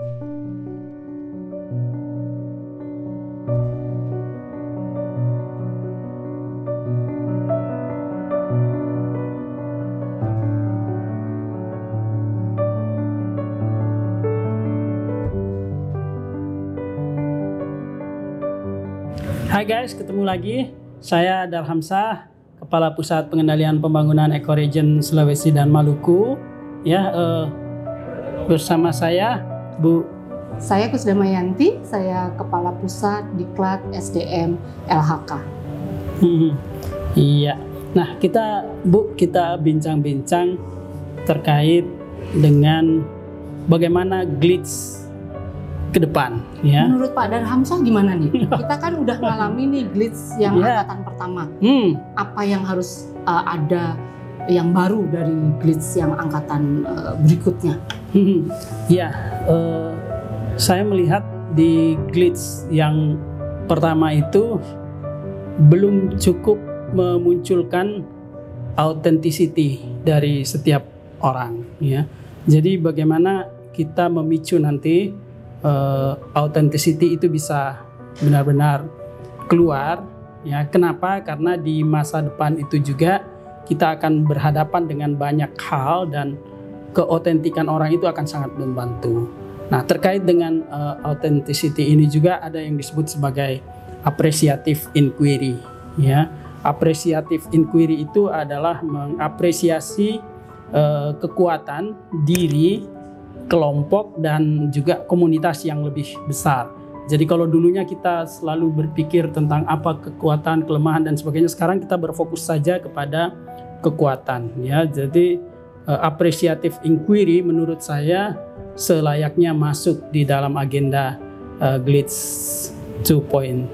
Hai guys, ketemu lagi. Saya Dar Hamzah, Kepala Pusat Pengendalian Pembangunan Ekoregion Sulawesi dan Maluku. Ya, eh, bersama saya Bu. Saya Kusdamayanti, saya Kepala Pusat Diklat SDM LHK. Hmm, Iya. Nah, kita Bu, kita bincang-bincang terkait dengan bagaimana glitch ke depan, ya. Menurut Pak Dar Hamzah gimana nih? Kita kan udah ngalami nih glitch yang Iya. angkatan pertama. Hmm, Apa yang harus uh, ada yang baru dari glitch yang angkatan uh, berikutnya? Hmm, Ya, eh, saya melihat di glitch yang pertama itu belum cukup memunculkan authenticity dari setiap orang, ya. Jadi bagaimana kita memicu nanti eh, authenticity itu bisa benar-benar keluar, ya. Kenapa? Karena di masa depan itu juga kita akan berhadapan dengan banyak hal dan keotentikan orang itu akan sangat membantu. Nah, terkait dengan uh, authenticity ini juga ada yang disebut sebagai appreciative inquiry, ya. Appreciative inquiry itu adalah mengapresiasi uh, kekuatan diri, kelompok dan juga komunitas yang lebih besar. Jadi kalau dulunya kita selalu berpikir tentang apa kekuatan, kelemahan dan sebagainya, sekarang kita berfokus saja kepada kekuatan, ya. Jadi uh, appreciative inquiry menurut saya selayaknya masuk di dalam agenda uh, Glitch 2.0.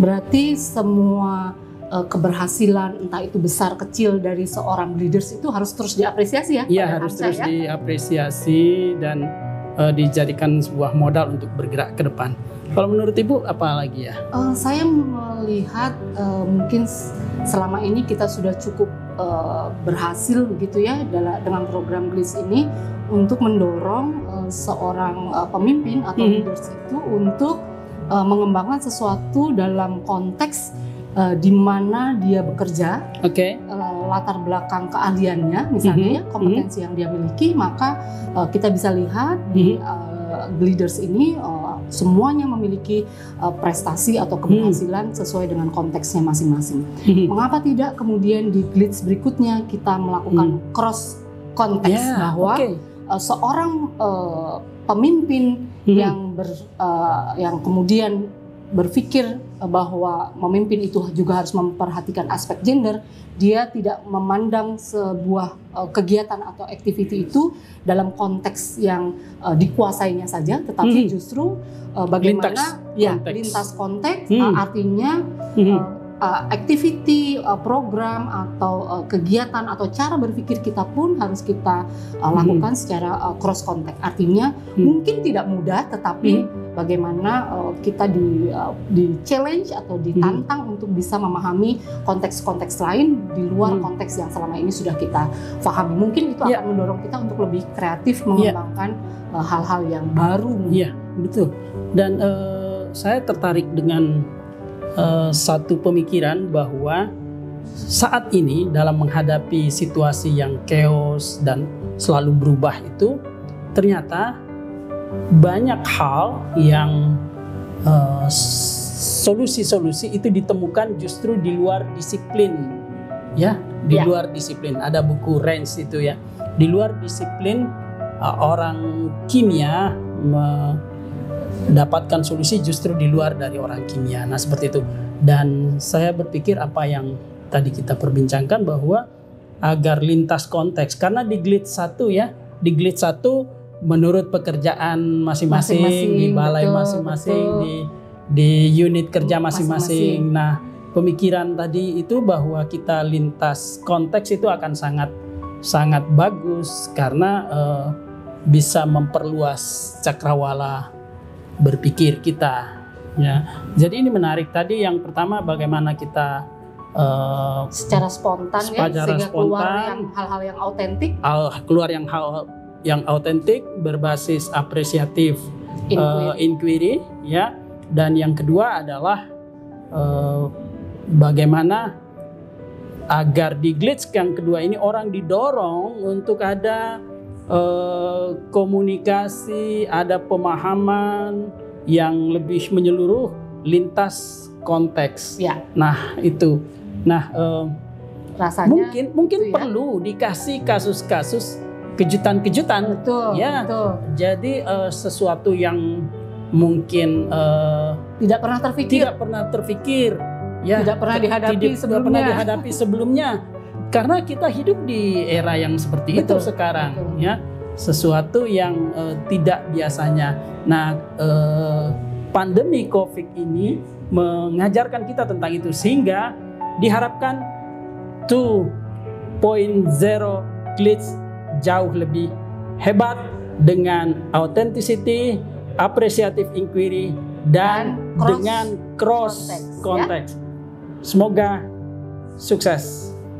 Berarti semua uh, keberhasilan entah itu besar kecil dari seorang leaders itu harus terus diapresiasi ya? Iya harus terus ya? diapresiasi dan uh, dijadikan sebuah modal untuk bergerak ke depan. Kalau menurut Ibu apa lagi ya? Eh, saya melihat eh, mungkin selama ini kita sudah cukup eh, berhasil begitu ya dala- dengan program GLIS ini untuk mendorong eh, seorang eh, pemimpin atau Mhm. leaders itu untuk mengembangkan sesuatu dalam konteks eh, di mana dia bekerja, Oke. eh, latar belakang keahliannya misalnya Mhm. ya kompetensi yang dia miliki, maka eh, kita bisa lihat di eh, leaders ini eh, semuanya memiliki eh, prestasi atau keberhasilan sesuai dengan konteksnya masing-masing. Mengapa tidak kemudian di glitch berikutnya kita melakukan cross konteks Ya, bahwa oke. eh, seorang eh, pemimpin Mhm. yang ber, eh, yang kemudian berpikir eh, bahwa memimpin itu juga harus memperhatikan aspek gender, dia tidak memandang sebuah eh, kegiatan atau activity itu dalam konteks yang eh, dikuasainya saja, tetapi Mhm. justru bagaimana Lintas ya konteks. lintas konteks Hmm. artinya Mhm. Uh, uh, activity, uh, program atau uh, kegiatan atau cara berpikir kita pun harus kita uh, lakukan secara uh, cross contact. Artinya Hmm. mungkin tidak mudah, tetapi bagaimana uh, kita di uh, di challenge atau ditantang untuk bisa memahami konteks-konteks lain di luar Hmm. konteks yang selama ini sudah kita pahami. Mungkin itu Ya. akan mendorong kita untuk lebih kreatif mengembangkan uh, hal-hal yang baru. Iya, betul. Dan eh, saya tertarik dengan eh, satu pemikiran bahwa saat ini dalam menghadapi situasi yang chaos dan selalu berubah itu ternyata banyak hal yang eh, solusi-solusi itu ditemukan justru di luar disiplin ya. Di Ya. luar disiplin. Ada buku Range itu ya. Di luar disiplin uh, orang kimia mendapatkan solusi justru di luar dari orang kimia. Nah, seperti itu. Dan saya berpikir apa yang tadi kita perbincangkan bahwa agar lintas konteks karena di glitch satu ya, di glitch satu menurut pekerjaan masing-masing, di balai masing-masing, di di unit kerja Masing-masing. Nah, pemikiran tadi itu bahwa kita lintas konteks itu akan sangat sangat bagus karena eh, bisa memperluas cakrawala berpikir kita ya. Jadi ini menarik. Tadi yang pertama bagaimana kita eh, Secara spontan ya, Secara sehingga keluar spontan. yang hal-hal yang autentik. Al- keluar yang hal yang autentik berbasis apresiatif uh, inquiry. ya. Dan yang kedua adalah uh, bagaimana agar di glitch yang kedua ini orang didorong untuk ada uh, komunikasi ada pemahaman yang lebih menyeluruh lintas konteks. Ya. Nah itu. Nah uh, rasanya mungkin mungkin ya. perlu dikasih kasus-kasus kejutan-kejutan. Betul ya. betul. Jadi uh, sesuatu yang mungkin uh, tidak pernah terpikir tidak pernah terpikir ya. Tidak pernah dihadapi tidak sebelumnya. pernah dihadapi sebelumnya karena kita hidup di era yang seperti Betul, itu sekarang betul. ya sesuatu yang uh, tidak biasanya nah uh, pandemi covid ini mengajarkan kita tentang itu sehingga diharapkan 2.0 glitch jauh lebih hebat dengan authenticity, appreciative inquiry dan, Dan cross dengan cross context, context. Semoga sukses.